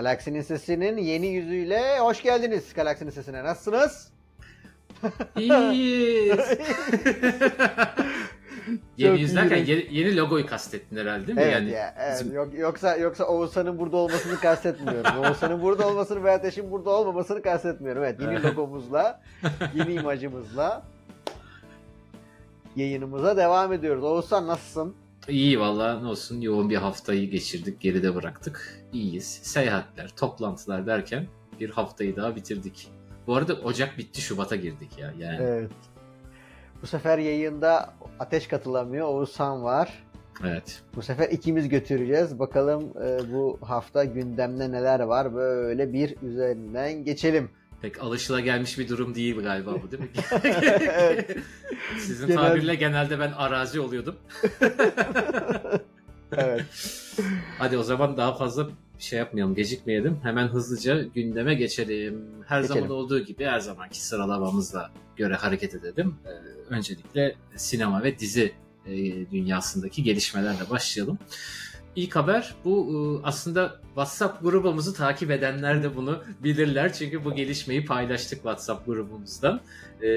Galaksinin Sesi'nin yeni yüzüyle hoş geldiniz Galaksinin Sesi'ne. Nasılsınız? İyiyiz. yeni yüz derken yeni, yeni logoyu kastettin herhalde değil mi? Evet yani ya. Evet. bizim- Yok, yoksa yoksa Oğuzhan'ın burada olmasını kastetmiyorum. Oğuzhan'ın burada olmasını veya Ateş'in burada olmamasını kastetmiyorum. Evet yeni logomuzla, yeni imajımızla yayınımıza devam ediyoruz. Oğuzhan nasılsın? İyi valla ne olsun yoğun bir haftayı geçirdik geride bıraktık. İyiyiz. Seyahatler, toplantılar derken bir haftayı daha bitirdik. Bu arada Ocak bitti Şubat'a girdik ya. Yani Evet. Bu sefer yayında Ateş katılamıyor. Oğuzhan var. evet. Bu sefer ikimiz götüreceğiz. Bakalım e, bu hafta gündemde neler var. Böyle bir üzerinden geçelim. Pek alışılagelmiş bir durum değil galiba bu değil mi? Evet. Sizin Genel- tabirle genelde ben arazi oluyordum. evet. Hadi o zaman daha fazla şey yapmayalım, gecikmeyelim. Hemen hızlıca gündeme geçelim. Her Geçelim. zaman olduğu gibi her zamanki sıralamamızla göre hareket edelim. Ee, öncelikle sinema ve dizi e, dünyasındaki gelişmelerle başlayalım. İlk haber bu e, aslında WhatsApp grubumuzu takip edenler de bunu bilirler. Çünkü bu gelişmeyi paylaştık WhatsApp grubumuzdan. E,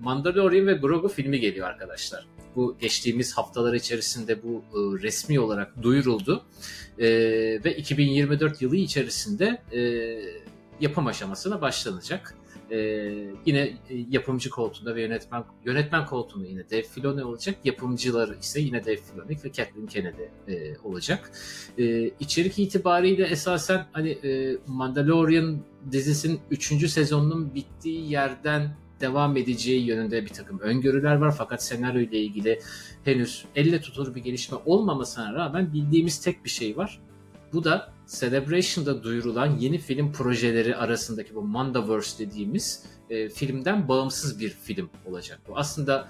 Mandalorian ve Grogu filmi geliyor arkadaşlar. Bu geçtiğimiz haftalar içerisinde bu e, resmi olarak duyuruldu. Ve 2024 yılı içerisinde yapım aşamasına başlanacak. E, yine e, yapımcı koltuğunda ve yönetmen yönetmen koltuğunda yine Dave Filoni olacak. Yapımcıları ise yine Dave Filoni ve Kathleen Kennedy e, olacak. E, içerik itibariyle esasen hani e, Mandalorian dizisinin 3. sezonunun bittiği yerden devam edeceği yönünde bir takım öngörüler var. Fakat senaryo ile ilgili henüz elle tutulur bir gelişme olmamasına rağmen bildiğimiz tek bir şey var. Bu da Celebration'da duyurulan yeni film projeleri arasındaki bu Mandaverse dediğimiz e, filmden bağımsız bir film olacak bu. Aslında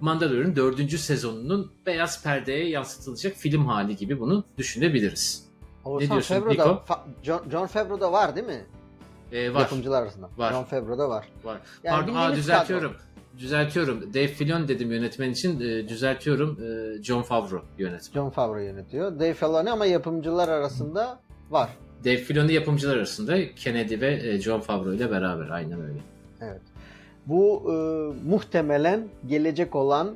Mandalorian 4. sezonunun beyaz perdeye yansıtılacak film hali gibi bunu düşünebiliriz. Oğuzhan diyorsun, Favreau'da, Nico? Fa- John, John Favreau'da var değil mi? E, var, Yapımcılar arasında. Var. John Favreau'da var. var. Yani Pardon, aa, düzeltiyorum. Düzeltiyorum. Dave Filoni dedim yönetmen için. e, düzeltiyorum. E, John Favreau yönetmen. John Favreau yönetiyor. Dave Filoni ama yapımcılar arasında var. Dave Filoni yapımcılar arasında Kennedy ve e, John Favreau ile beraber. Aynen öyle. Evet. Bu e, muhtemelen gelecek olan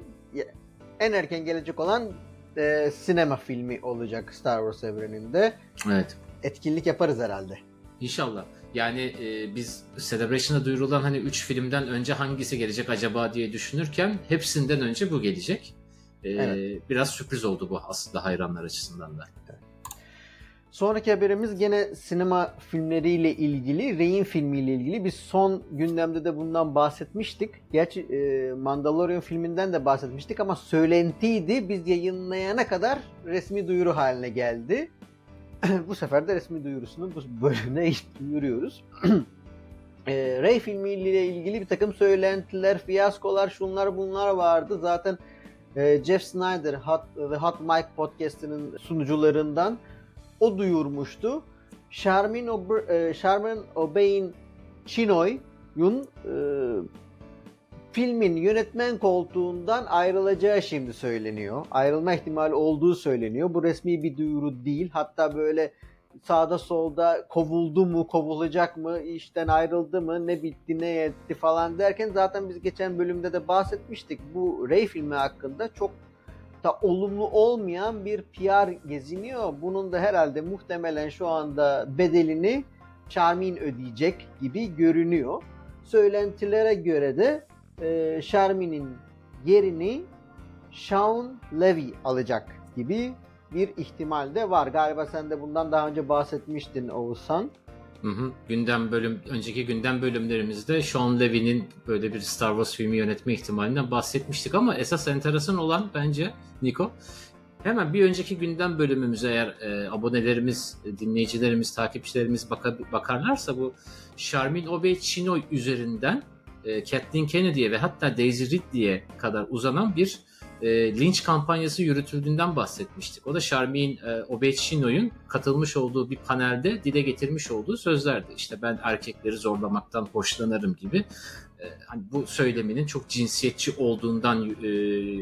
en erken gelecek olan e, sinema filmi olacak Star Wars evreninde. Evet. Etkinlik yaparız herhalde. İnşallah. Yani e, biz Celebration'da duyurulan hani 3 filmden önce hangisi gelecek acaba diye düşünürken hepsinden önce bu gelecek. E, Evet. Biraz sürpriz oldu bu aslında hayranlar açısından da. Sonraki haberimiz gene sinema filmleriyle ilgili, Rey'in filmiyle ilgili. Biz son gündemde de bundan bahsetmiştik. Gerçi e, Mandalorian filminden de bahsetmiştik ama söylentiydi. Biz yayınlayana kadar resmi duyuru haline geldi. bu sefer de resmi duyurusunu bu bölümde duyuruyoruz. e, Rey filmiyle ilgili bir takım söylentiler, fiyaskolar, şunlar bunlar vardı. Zaten e, Jeff Snyder Hot, ve Hot Mike podcast'inin sunucularından o duyurmuştu. Charmin, Ob- e, Charmin Obeyn Chinoy'un e, filmin yönetmen koltuğundan ayrılacağı şimdi söyleniyor. Ayrılma ihtimali olduğu söyleniyor. Bu resmi bir duyuru değil. Hatta böyle sağda solda kovuldu mu, kovulacak mı, işten ayrıldı mı, ne bitti, ne etti falan derken zaten biz geçen bölümde de bahsetmiştik. Bu Ray filmi hakkında çok da olumlu olmayan bir PR geziniyor. Bunun da herhalde muhtemelen şu anda bedelini Charmin ödeyecek gibi görünüyor. Söylentilere göre de e, yerini Sean Levy alacak gibi bir ihtimal de var. Galiba sen de bundan daha önce bahsetmiştin Oğuzhan. Hı hı. Gündem bölüm önceki gündem bölümlerimizde Sean Levy'nin böyle bir Star Wars filmi yönetme ihtimalinden bahsetmiştik ama esas enteresan olan bence Niko hemen bir önceki gündem bölümümüze eğer e, abonelerimiz, e, dinleyicilerimiz, takipçilerimiz baka- bakarlarsa bu Charmin Obey Chinoy üzerinden e, Kathleen Kennedy'ye ve hatta Daisy Ridley'e kadar uzanan bir e, linç kampanyası yürütüldüğünden bahsetmiştik. O da Charmin e, Obechino'yun katılmış olduğu bir panelde dile getirmiş olduğu sözlerdi. İşte ben erkekleri zorlamaktan hoşlanırım gibi. E, hani bu söyleminin çok cinsiyetçi olduğundan e,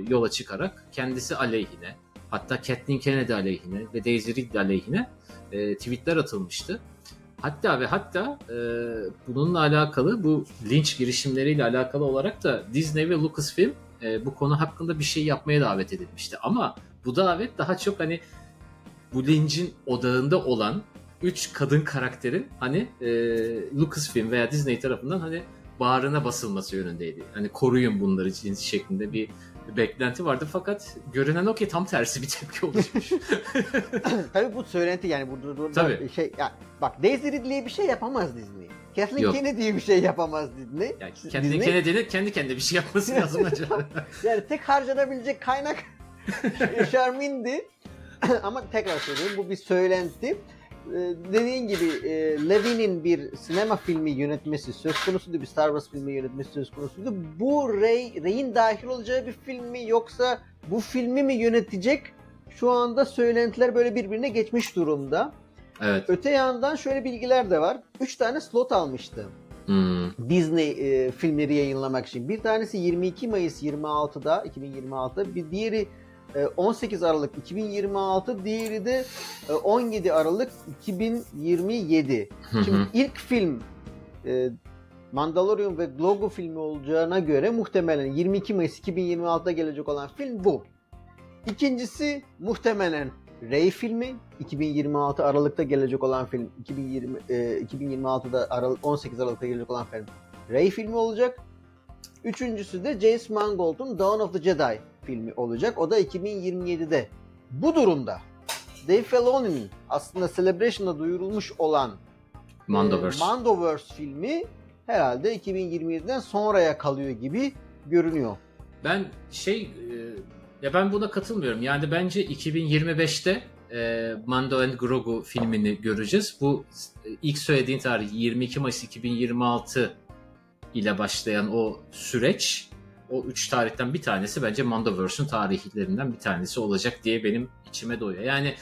yola çıkarak kendisi aleyhine, hatta Kathleen Kennedy aleyhine ve Daisy Ridley aleyhine e, tweetler atılmıştı. Hatta ve hatta e, bununla alakalı bu linç girişimleriyle alakalı olarak da Disney ve Lucasfilm e, bu konu hakkında bir şey yapmaya davet edilmişti. Ama bu davet daha çok hani bu lincin odağında olan 3 kadın karakterin hani e, Lucasfilm veya Disney tarafından hani bağrına basılması yönündeydi. Hani koruyun bunları şeklinde bir beklenti vardı fakat görünen o ki tam tersi bir tepki oluşmuş. Tabii bu söylenti yani burada, burada Tabii. şey ya bak Daisy Ridley'e bir şey yapamaz Disney. Kathleen Yok. Kennedy'ye bir şey yapamaz Disney. yani kendi Disney- Kennedy'nin kendi kendine bir şey yapması lazım acaba. Yani tek harcanabilecek kaynak Charmin'di. Ama tekrar söylüyorum bu bir söylenti. Ee, dediğin gibi e, Levin'in bir sinema filmi yönetmesi söz konusuydu. Bir Star Wars filmi yönetmesi söz konusuydu. Bu Rey, Rey'in dahil olacağı bir film mi yoksa bu filmi mi yönetecek? Şu anda söylentiler böyle birbirine geçmiş durumda. evet. Öte yandan şöyle bilgiler de var. 3 tane slot almıştı. Hmm. Disney e, filmleri yayınlamak için. Bir tanesi 22 Mayıs 26'da 2026'da bir diğeri 18 Aralık 2026 diğeri de e, 17 Aralık 2027. Hı Şimdi ilk film e, Mandalorian ve Grogu filmi olacağına göre muhtemelen 22 Mayıs 2026'da gelecek olan film bu. İkincisi muhtemelen Rey filmi 2026 Aralık'ta gelecek olan film 2020 e, 2026'da Aralık 18 Aralık'ta gelecek olan film Rey filmi olacak. Üçüncüsü de James Mangold'un Dawn of the Jedi filmi olacak. O da 2027'de. Bu durumda Dave Filoni'nin aslında Celebration'da duyurulmuş olan Mandoverse. e, Mandoverse filmi herhalde 2027'den sonraya kalıyor gibi görünüyor. Ben şey e, ya ben buna katılmıyorum. Yani bence 2025'te e, Mando and Grogu filmini göreceğiz. Bu e, ilk söylediğin tarih 22 Mayıs 2026 ile başlayan o süreç o üç tarihten bir tanesi bence Mandoverse'ün tarihlerinden bir tanesi olacak diye benim içime doyuyor. Yani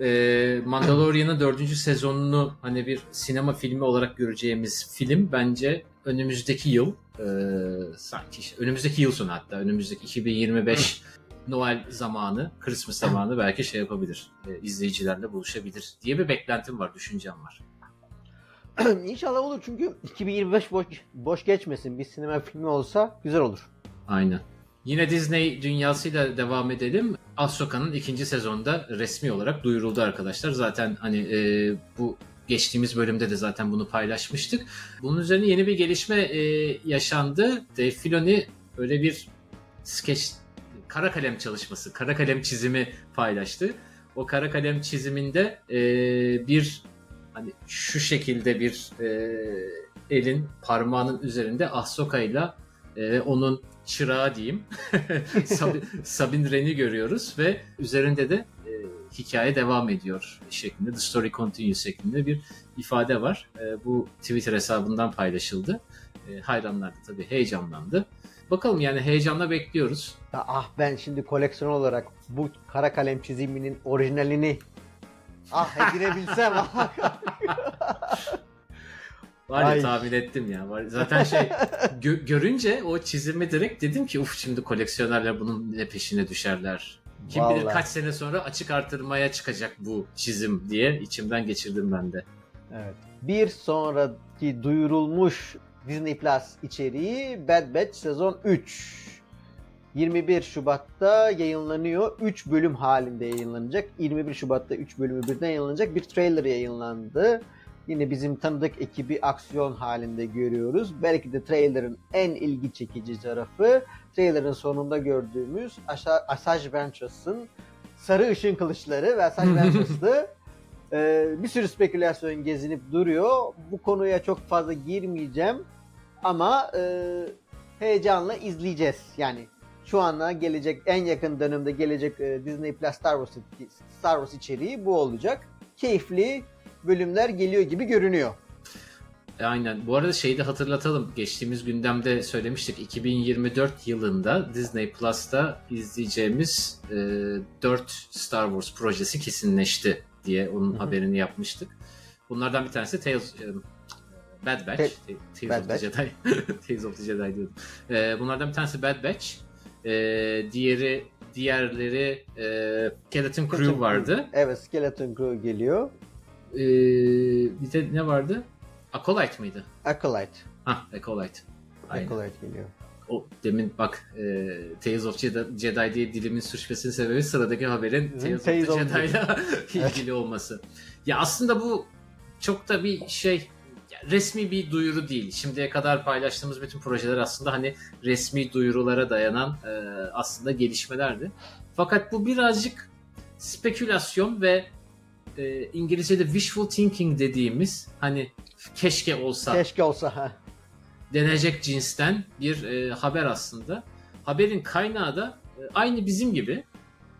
e, Mandalorian'ın dördüncü sezonunu hani bir sinema filmi olarak göreceğimiz film bence önümüzdeki yıl e, sanki işte önümüzdeki yıl sonu hatta önümüzdeki 2025 Noel zamanı, Christmas zamanı belki şey yapabilir. E, izleyicilerle buluşabilir diye bir beklentim var, düşüncem var. İnşallah olur çünkü 2025 boş, boş geçmesin. Bir sinema filmi olsa güzel olur. Aynen. Yine Disney dünyasıyla devam edelim. Ahsoka'nın ikinci sezonda resmi olarak duyuruldu arkadaşlar. Zaten hani e, bu geçtiğimiz bölümde de zaten bunu paylaşmıştık. Bunun üzerine yeni bir gelişme e, yaşandı. Dave Filoni böyle bir skeç, kara kalem çalışması, kara kalem çizimi paylaştı. O kara kalem çiziminde e, bir hani şu şekilde bir e, elin parmağının üzerinde Ahsoka'yla e, onun çırağı diyeyim. Sabin, Sabin Wren'i görüyoruz ve üzerinde de e, hikaye devam ediyor şeklinde, The Story Continues şeklinde bir ifade var. E, bu Twitter hesabından paylaşıldı. E, hayranlar da tabii heyecanlandı. Bakalım yani heyecanla bekliyoruz. Ya ah ben şimdi koleksiyon olarak bu kara kalem çiziminin orijinalini ah edinebilsem. Var ya Ay. tahmin ettim ya. Var. Zaten şey gö- görünce o çizimi direkt dedim ki uf şimdi koleksiyonerler bunun ne peşine düşerler. Kim bilir Vallahi. kaç sene sonra açık artırmaya çıkacak bu çizim diye içimden geçirdim ben de. evet. Bir sonraki duyurulmuş Disney Plus içeriği Bad Batch sezon 3. 21 Şubat'ta yayınlanıyor. 3 bölüm halinde yayınlanacak. 21 Şubat'ta 3 bölümü birden yayınlanacak. Bir trailer yayınlandı. Yine bizim tanıdık ekibi aksiyon halinde görüyoruz. Belki de trailer'ın en ilgi çekici tarafı trailer'ın sonunda gördüğümüz Asa- Asajj Ventures'ın sarı ışın kılıçları ve Asajj Ventures'lı e, bir sürü spekülasyon gezinip duruyor. Bu konuya çok fazla girmeyeceğim ama e, heyecanla izleyeceğiz. Yani şu ana gelecek en yakın dönemde gelecek e, Disney Plus Star Wars Star Wars içeriği bu olacak. Keyifli bölümler geliyor gibi görünüyor. E, Aynen. Bu arada şeyi de hatırlatalım. Geçtiğimiz gündemde söylemiştik. 2024 yılında Disney Plus'ta izleyeceğimiz e, 4 Star Wars projesi kesinleşti diye onun haberini yapmıştık. Bunlardan bir tanesi Tales, e, Bad Batch. Te- Tales Bad of the Batch. Jedi. Tales of the Jedi diyordum. E, bunlardan bir tanesi Bad Batch. E, diğeri diğerleri e, Skeleton Crew vardı. Evet Skeleton Crew geliyor. Bir de ne vardı? Acolyte mıydı? Acolyte. Hah Acolyte. Aynen. Acolyte geliyor. O demin bak e, Tales of Jedi, Jedi diye dilimin sürçmesinin sebebi sıradaki haberin Hı, Tales, Tales of of the Jedi'la ilgili olması. Ya aslında bu çok da bir şey resmi bir duyuru değil. Şimdiye kadar paylaştığımız bütün projeler aslında hani resmi duyurulara dayanan e, aslında gelişmelerdi. Fakat bu birazcık spekülasyon ve e, İngilizce'de wishful thinking dediğimiz hani keşke olsa Keşke olsa ha. denecek cinsten bir e, haber aslında. Haberin kaynağı da e, aynı bizim gibi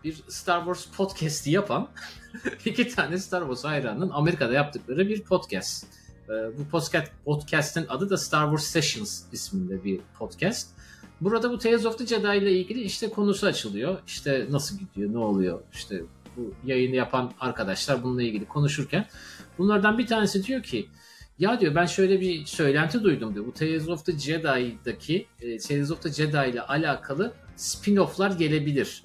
bir Star Wars podcast'i yapan iki tane Star Wars hayranının Amerika'da yaptıkları bir podcast. E, bu podcast podcast'in adı da Star Wars Sessions isminde bir podcast. Burada bu Tales of the Jedi ile ilgili işte konusu açılıyor. İşte nasıl gidiyor, ne oluyor, işte bu yayını yapan arkadaşlar bununla ilgili konuşurken bunlardan bir tanesi diyor ki ya diyor ben şöyle bir söylenti duydum diyor. Bu Tales of the Jedi'daki e, Tales of the Jedi ile alakalı spin-off'lar gelebilir.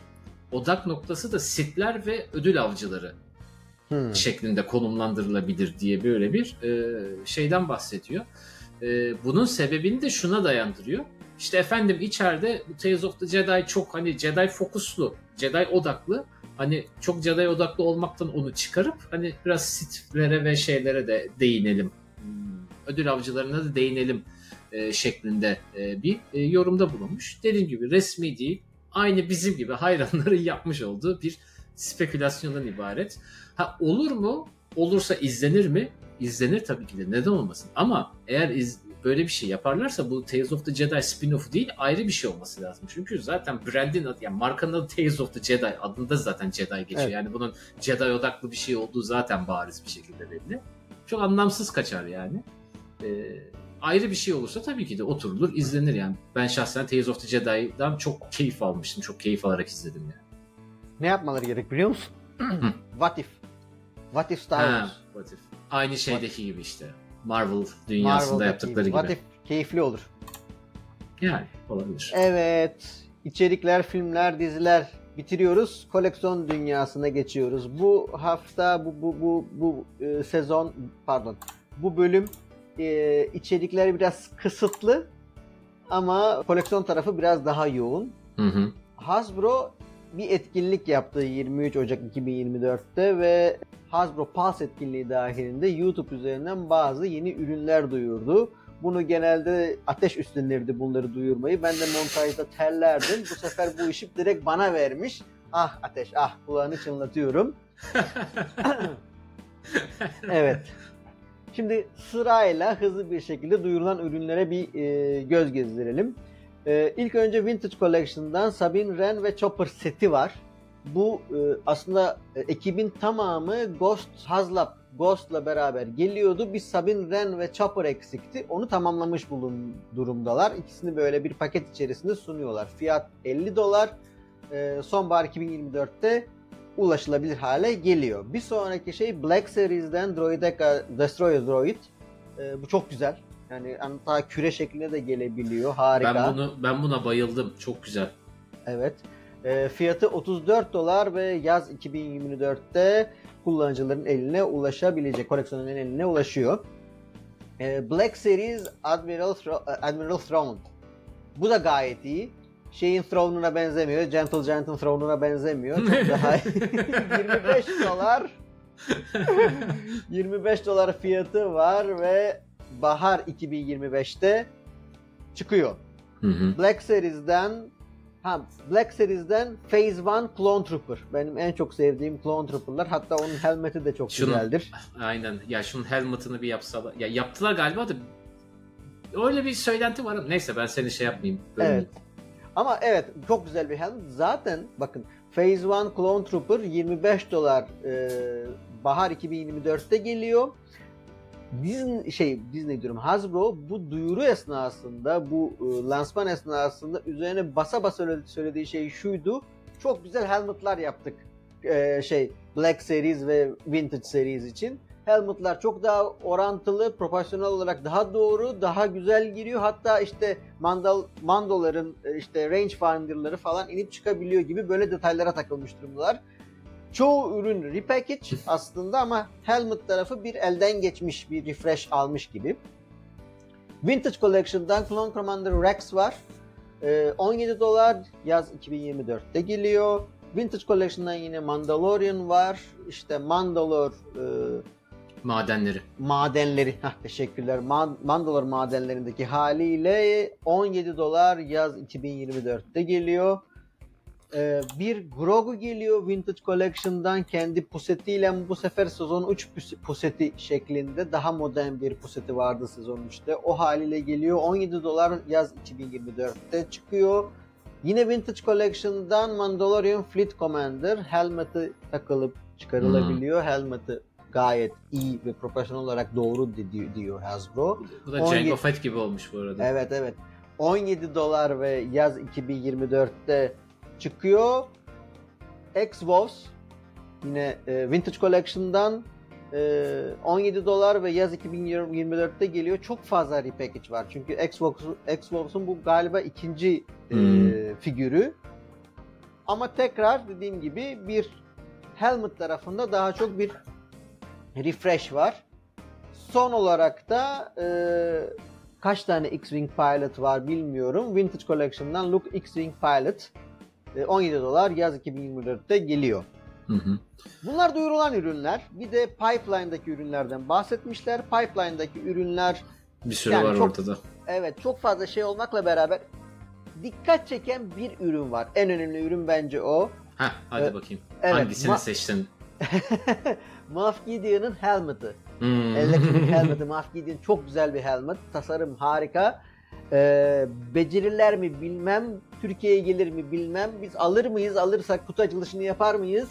Odak noktası da Sith'ler ve ödül avcıları Hmm. şeklinde konumlandırılabilir diye böyle bir e, şeyden bahsediyor. E, bunun sebebini de şuna dayandırıyor. İşte efendim içeride bu Tales of the Jedi çok hani Jedi fokuslu, Jedi odaklı. Hani çok Jedi odaklı olmaktan onu çıkarıp hani biraz Sith'lere ve şeylere de değinelim. Hmm, Ödül avcılarına da değinelim e, şeklinde e, bir e, yorumda bulunmuş. Dediğim gibi resmi değil, aynı bizim gibi hayranların yapmış olduğu bir spekülasyondan ibaret. Ha olur mu? Olursa izlenir mi? İzlenir tabii ki de. Neden olmasın? Ama eğer iz, böyle bir şey yaparlarsa bu Tales of the Jedi spin-off'u değil ayrı bir şey olması lazım. Çünkü zaten brandin adı yani markanın adı Tales of the Jedi adında zaten Jedi geçiyor. Evet. Yani bunun Jedi odaklı bir şey olduğu zaten bariz bir şekilde belli. Çok anlamsız kaçar yani. Ee, ayrı bir şey olursa tabii ki de oturulur izlenir yani. Ben şahsen Tales of the Jedi'dan çok keyif almıştım. Çok keyif alarak izledim yani. Ne yapmaları gerek biliyor musun? What if? What if Star Ha, Wars? What If. Aynı şeydeki gibi işte. Marvel dünyasında Marvel'daki yaptıkları gibi. What if keyifli olur. Yani olabilir. Evet. İçerikler, filmler, diziler bitiriyoruz. Koleksiyon dünyasına geçiyoruz. Bu hafta bu bu bu bu e, sezon pardon. Bu bölüm e, içerikler biraz kısıtlı ama koleksiyon tarafı biraz daha yoğun. Hı hı. Hasbro bir etkinlik yaptı 23 Ocak 2024'te ve Hasbro Pulse etkinliği dahilinde YouTube üzerinden bazı yeni ürünler duyurdu. Bunu genelde ateş üstlenirdi bunları duyurmayı. Ben de montajda terlerdim. Bu sefer bu işi direkt bana vermiş. Ah ateş ah kulağını çınlatıyorum. Evet. Şimdi sırayla hızlı bir şekilde duyurulan ürünlere bir e, göz gezdirelim. E, ilk önce Vintage Collection'dan Sabine Wren ve Chopper seti var. Bu e, aslında e, ekibin tamamı Ghost Hazlab Ghost'la beraber geliyordu. Bir Sabine Wren ve Chopper eksikti. Onu tamamlamış bulun durumdalar. İkisini böyle bir paket içerisinde sunuyorlar. Fiyat 50 dolar. E, sonbahar 2024'te ulaşılabilir hale geliyor. Bir sonraki şey Black Series'den Droideka Destroyer Droid. Bu çok güzel. Yani hatta küre şeklinde de gelebiliyor. Harika. ben bunu ben buna bayıldım. Çok güzel. Evet. Ee, fiyatı 34 dolar ve yaz 2024'te kullanıcıların eline ulaşabilecek, koleksiyonun eline ulaşıyor. Ee, Black Series Admiral, Thro- Admiral Throne. Bu da gayet iyi. Şeyin Throne'una benzemiyor. Gentle Giant'ın Throne'una benzemiyor. Çok daha 25 dolar 25 dolar fiyatı var ve bahar 2025'te çıkıyor. Hı hı. Black Series'den ha Black Series'den Phase 1 Clone Trooper. Benim en çok sevdiğim Clone Trooper'lar. Hatta onun helmeti de çok Şunu- güzeldir. Aynen. Ya şunun helmet'ını bir yapsalar. Ya yaptılar galiba da öyle bir söylenti var. ama Neyse ben seni şey yapmayayım. Evet. Ama evet çok güzel bir helmet. Zaten bakın Phase 1 Clone Trooper 25 dolar e, bahar 2024'te geliyor. Disney şey Disney diyorum Hasbro bu duyuru esnasında bu e, lansman esnasında üzerine basa basa söyle- söylediği şey şuydu. Çok güzel helmetlar yaptık. E, şey Black Series ve Vintage Series için. Helmetlar çok daha orantılı, profesyonel olarak daha doğru, daha güzel giriyor. Hatta işte mandal mandoların e, işte rangefinder'ları falan inip çıkabiliyor gibi böyle detaylara takılmış durumdalar. Çoğu ürün repackage aslında ama Helmet tarafı bir elden geçmiş, bir refresh almış gibi. Vintage Collection'dan Clone Commander Rex var. Ee, 17 dolar yaz 2024'te geliyor. Vintage Collection'dan yine Mandalorian var. İşte Mandalor e, Madenleri. madenleri. Hah, teşekkürler. Ma- Mandalor madenlerindeki haliyle 17 dolar yaz 2024'te geliyor. Ee, bir Grogu geliyor Vintage Collection'dan kendi pusetiyle bu sefer sezon 3 pus- puseti şeklinde daha modern bir puseti vardı sezon 3'te. O haliyle geliyor. 17 dolar yaz 2024'te çıkıyor. Yine Vintage Collection'dan Mandalorian Fleet Commander helmet'i takılıp çıkarılabiliyor. Helmet'i gayet iyi ve profesyonel olarak doğru di- diyor Hasbro. Bu da 17 Jango Fett gibi olmuş bu arada. Evet evet. 17 dolar ve yaz 2024'te çıkıyor. X-Wolves yine e, Vintage Collection'dan e, 17 dolar ve yaz 2024'te geliyor. Çok fazla repackage var. Çünkü X-Wolves'un bu galiba ikinci e, Hmm. figürü. Ama tekrar dediğim gibi bir Helmet tarafında daha çok bir refresh var. Son olarak da e, kaç tane X-Wing Pilot var bilmiyorum. Vintage Collection'dan Look X-Wing Pilot e, 17 dolar yaz 2024'te geliyor. Hı hı. Bunlar duyurulan ürünler. Bir de Pipeline'daki ürünlerden bahsetmişler. Pipeline'daki ürünler Bir sürü Yani var çok- ortada. evet çok fazla şey olmakla beraber dikkat çeken bir ürün var. En önemli ürün bence o. Heh, hadi Evet. bakayım. Evet, Hangisini ma- seçtin? Moff Gideon'ın helmet'i. Hmm. Electric helmet'i Moff Gideon çok güzel bir helmet. Tasarım harika. Ee, becerirler mi bilmem. Türkiye'ye gelir mi bilmem. Biz alır mıyız? Alırsak kutu açılışını yapar mıyız?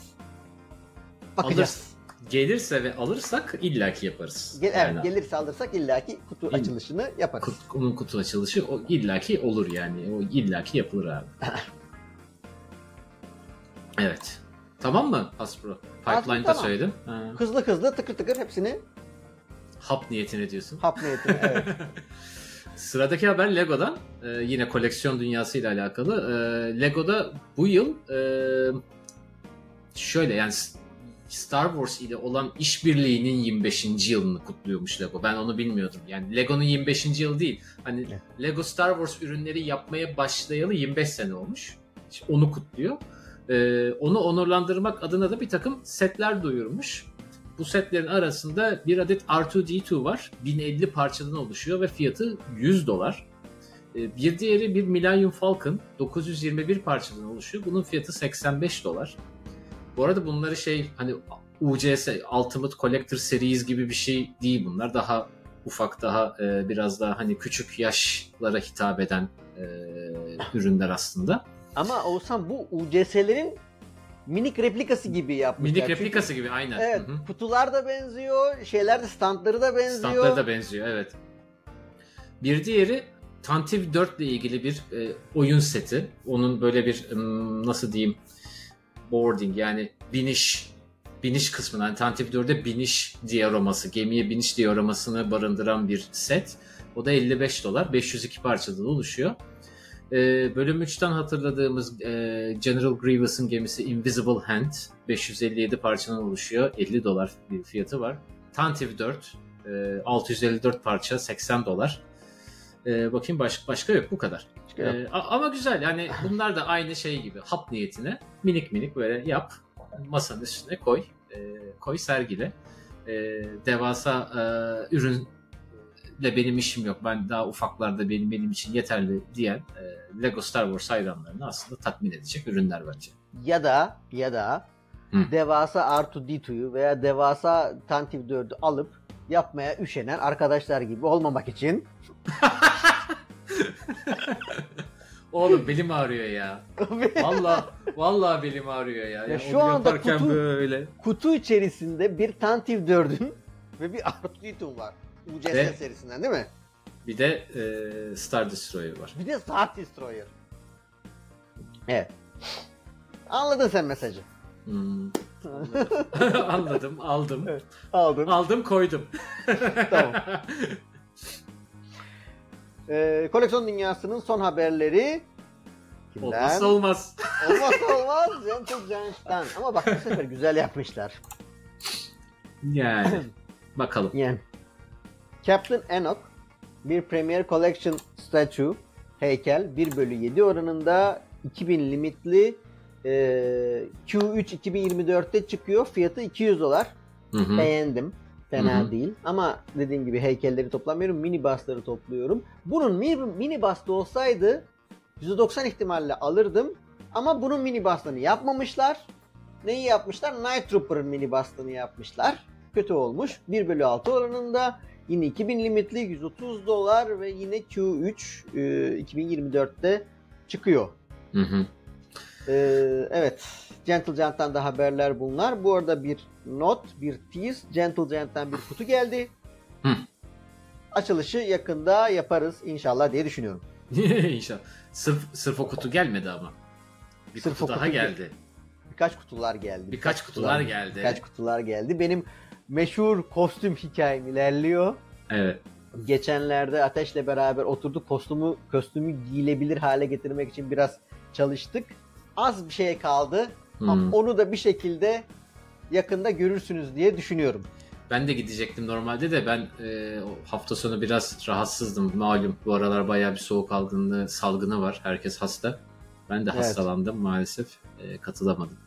Bakacağız. Gelirse ve alırsak illaki yaparız. Gel, evet, Yani gelirse alırsak illaki kutu İll- açılışını yaparız. kut- onun kutu açılışı o illaki olur yani. O illaki yapılır abi. evet. Tamam mı Hasbro? Pipeline'da tamam. söyledim. Ha. Hızlı hızlı tıkır tıkır hepsini Hap niyetine diyorsun. hap niyetine. Evet. Sıradaki haber Lego'dan. Ee, yine koleksiyon dünyasıyla alakalı. Ee, Lego'da bu yıl e, şöyle yani Star Wars ile olan işbirliğinin 25. yılını kutluyormuş Lego. Ben onu bilmiyordum. Yani Lego'nun 25. yılı değil. Hani. Lego Star Wars ürünleri yapmaya başlayalı 25 sene olmuş. İşte onu kutluyor. Ee, onu onurlandırmak adına da bir takım setler duyurmuş. Bu setlerin arasında bir adet R2D2 var. 1050 parçadan oluşuyor ve fiyatı 100 dolar. Ee, Bir diğeri bir Millennium Falcon 921 parçadan oluşuyor. Bunun fiyatı 85 dolar. Bu arada bunları şey hani UCS Ultimate Collector Series gibi bir şey değil bunlar. Daha ufak daha e, biraz daha hani küçük yaşlara hitap eden e, ürünler aslında. Ama Oğuzhan bu UCS'lerin minik replikası gibi yapmışlar. Minik Çünkü- replikası gibi aynen. Evet, Hı hı. kutular da benziyor, şeyler de standları da benziyor. Standları da benziyor evet. Bir diğeri Tantive 4 ile ilgili bir e, oyun seti. Onun böyle bir nasıl diyeyim boarding yani biniş biniş kısmını yani Tantive 4'de biniş dioraması, gemiye biniş dioramasını barındıran bir set. O da 55 dolar. 502 parçadan oluşuyor. Ee, bölüm 3'ten hatırladığımız e, General Grievous'un gemisi Invisible Hand 557 parçadan oluşuyor. 50 dolar bir fiyatı var. Tantive 4 e, 654 parça 80 dolar. E, bakayım başka başka yok bu kadar. Çıkıyor. E, ama güzel yani bunlar da aynı şey gibi hap niyetine minik minik böyle yap masanın üstüne koy e, koy sergile. E, devasa e, ürün de benim işim yok. Ben daha ufaklarda benim benim için yeterli diyen e, Lego Star Wars hayranlarını aslında tatmin edecek ürünler bence. Ya da ya da Hı. devasa R2D2'yu veya devasa Tantive 4'ü alıp yapmaya üşenen arkadaşlar gibi olmamak için Oğlum belim ağrıyor ya. Vallahi vallahi belim ağrıyor ya. Ya Ya şu anda kutu- böyle. kutu içerisinde bir Tantive 4'ün ve bir R2D2 var. UCS Ve- serisinden değil mi? Bir de e, Star Destroyer var. Bir de Star Destroyer. Evet. Anladın sen mesajı. Hmm. Anladım, aldım. Evet. Aldın. Aldım, koydum. Tamam. Ee, koleksiyon dünyasının son haberleri kimden? Olmazsa olmaz. Olmazsa olmaz Gentle Giant'tan. Ama bak bu sefer güzel yapmışlar. Yani bakalım. Yani Captain Enoch bir Premier Collection statue heykel 1 bölü 7 oranında 2000 limitli e, Q3 2024'te çıkıyor. Fiyatı 200 dolar. Hı hı. Beğendim. Fena Hı hı. değil. Ama dediğim gibi heykelleri toplamıyorum. Mini bus'ları topluyorum. Bunun mini, bus'ta olsaydı %90 ihtimalle alırdım. Ama bunun mini bus'larını yapmamışlar. Neyi yapmışlar? Night Trooper'ın mini bus'larını yapmışlar. Kötü olmuş. 1 bölü 6 oranında. Yine 2000 limitli 130 dolar ve yine Q3 e, 2024'te çıkıyor. Hı hı. Ee, evet. Gentle Giant'tan da haberler bunlar. Bu arada bir not, bir tease. Gentle Giant'tan bir kutu geldi. Hı. Açılışı yakında yaparız inşallah diye düşünüyorum. İnşallah. Sırf, sırf o kutu gelmedi ama. Bir Sırf kutu daha kutu geldi. Birkaç kutular geldi. Birkaç kutular geldi. Birkaç kutular geldi. Benim meşhur kostüm hikayem ilerliyor. Evet. Geçenlerde Ateş'le beraber oturduk. Kostümü, kostümü giyilebilir hale getirmek için biraz çalıştık. Az bir şey kaldı. Hmm. Ama onu da bir şekilde yakında görürsünüz diye düşünüyorum. Ben de gidecektim normalde de ben e, hafta sonu biraz rahatsızdım. Malum bu aralar bayağı bir soğuk algınlığı, salgını var. Herkes hasta. Ben de Evet. hastalandım maalesef. E, katılamadım.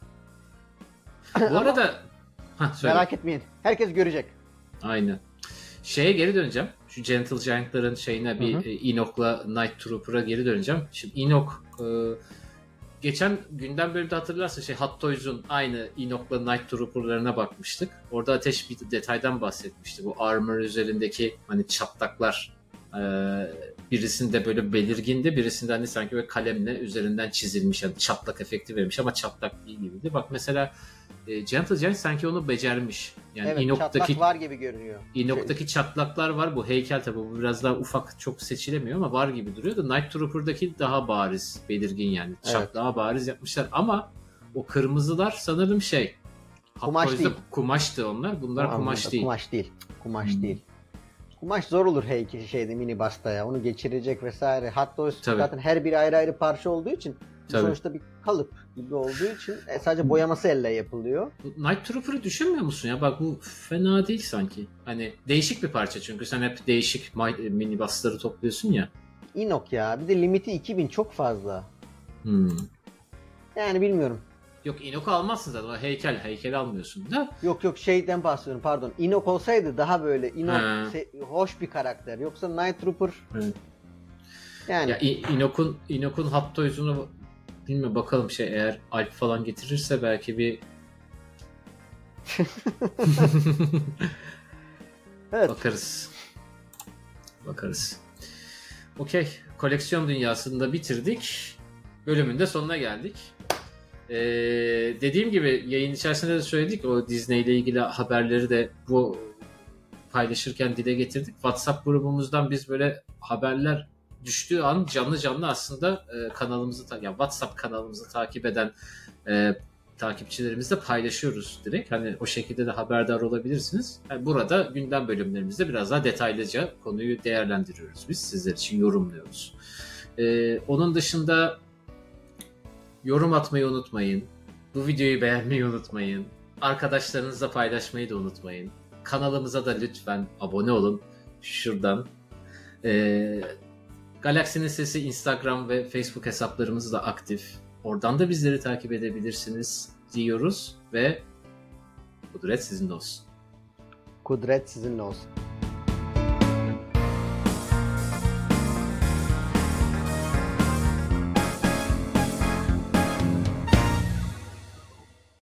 Bu arada ha söyle. Merak etmeyin. Herkes görecek. Aynen. Şeye geri döneceğim. Şu Gentle Giant'ların şeyine bir Hı hı. e, Enoch'la Night Trooper'a geri döneceğim. Şimdi Enoch e, geçen günden bölümde hatırlarsın şey Hot Toys'un aynı Enoch'la Night Trooper'larına bakmıştık. Orada Ateş bir detaydan bahsetmişti. Bu armor üzerindeki hani çatlaklar e, birisinde böyle belirgindi. Birisinde hani sanki böyle kalemle üzerinden çizilmiş. Yani çatlak efekti vermiş ama çatlak değil gibiydi. Bak mesela e, Gentle Giant sanki onu becermiş. Yani evet Enoch'taki çatlak var gibi görünüyor. Enoch'taki çatlaklar var. Bu heykel tabi bu biraz daha ufak çok seçilemiyor ama var gibi duruyor da Night Trooper'daki daha bariz, belirgin yani. Evet. Çatlağı bariz yapmışlar ama o kırmızılar sanırım şey. Kumaş değil. Kumaştı onlar. Bunlar O kumaş değil. Kumaş değil. Kumaş Hmm. değil. Kumaş zor olur heykel şeyde mini basta ya. Onu geçirecek vesaire. Hatta o zaten her biri ayrı ayrı parça olduğu için Tabii. sonuçta bir kalıp gibi olduğu için e, sadece boyaması elle yapılıyor. Night Trooper'ı düşünmüyor musun ya? Bak bu fena değil sanki. Hani değişik bir parça çünkü sen hep değişik mi- mini basları topluyorsun ya. Inok ya. Bir de limiti 2000 çok fazla. Hmm. Yani bilmiyorum. Yok Enoch almazsın zaten. Heykel. Heykel almıyorsun da. Yok yok şeyden bahsediyorum pardon. Inok olsaydı daha böyle Inok se- hoş bir karakter. Yoksa Night Trooper Evet. yani Ya İ- Inock'un Inock'un Hot Toys'unu bilmiyorum bakalım şey eğer Alp falan getirirse belki bir evet. bakarız. Bakarız. Okey. Koleksiyon dünyasında bitirdik. Bölümün de sonuna geldik. Ee, dediğim gibi yayın içerisinde de söyledik. O Disney ile ilgili haberleri de bu paylaşırken dile getirdik. WhatsApp grubumuzdan biz böyle haberler düştüğü an canlı canlı aslında e, kanalımızı ya WhatsApp kanalımızı takip eden e, takipçilerimizle paylaşıyoruz direkt. Hani o şekilde de haberdar olabilirsiniz. Yani burada gündem bölümlerimizde biraz daha detaylıca konuyu değerlendiriyoruz biz. Sizler için yorumluyoruz. E, onun dışında yorum atmayı unutmayın. Bu videoyu beğenmeyi unutmayın. Arkadaşlarınızla paylaşmayı da unutmayın. Kanalımıza da lütfen abone olun. Şuradan. Ee, Galaksinin Sesi Instagram ve Facebook hesaplarımız da aktif. Oradan da bizleri takip edebilirsiniz diyoruz ve kudret sizin olsun. Kudret sizinle olsun.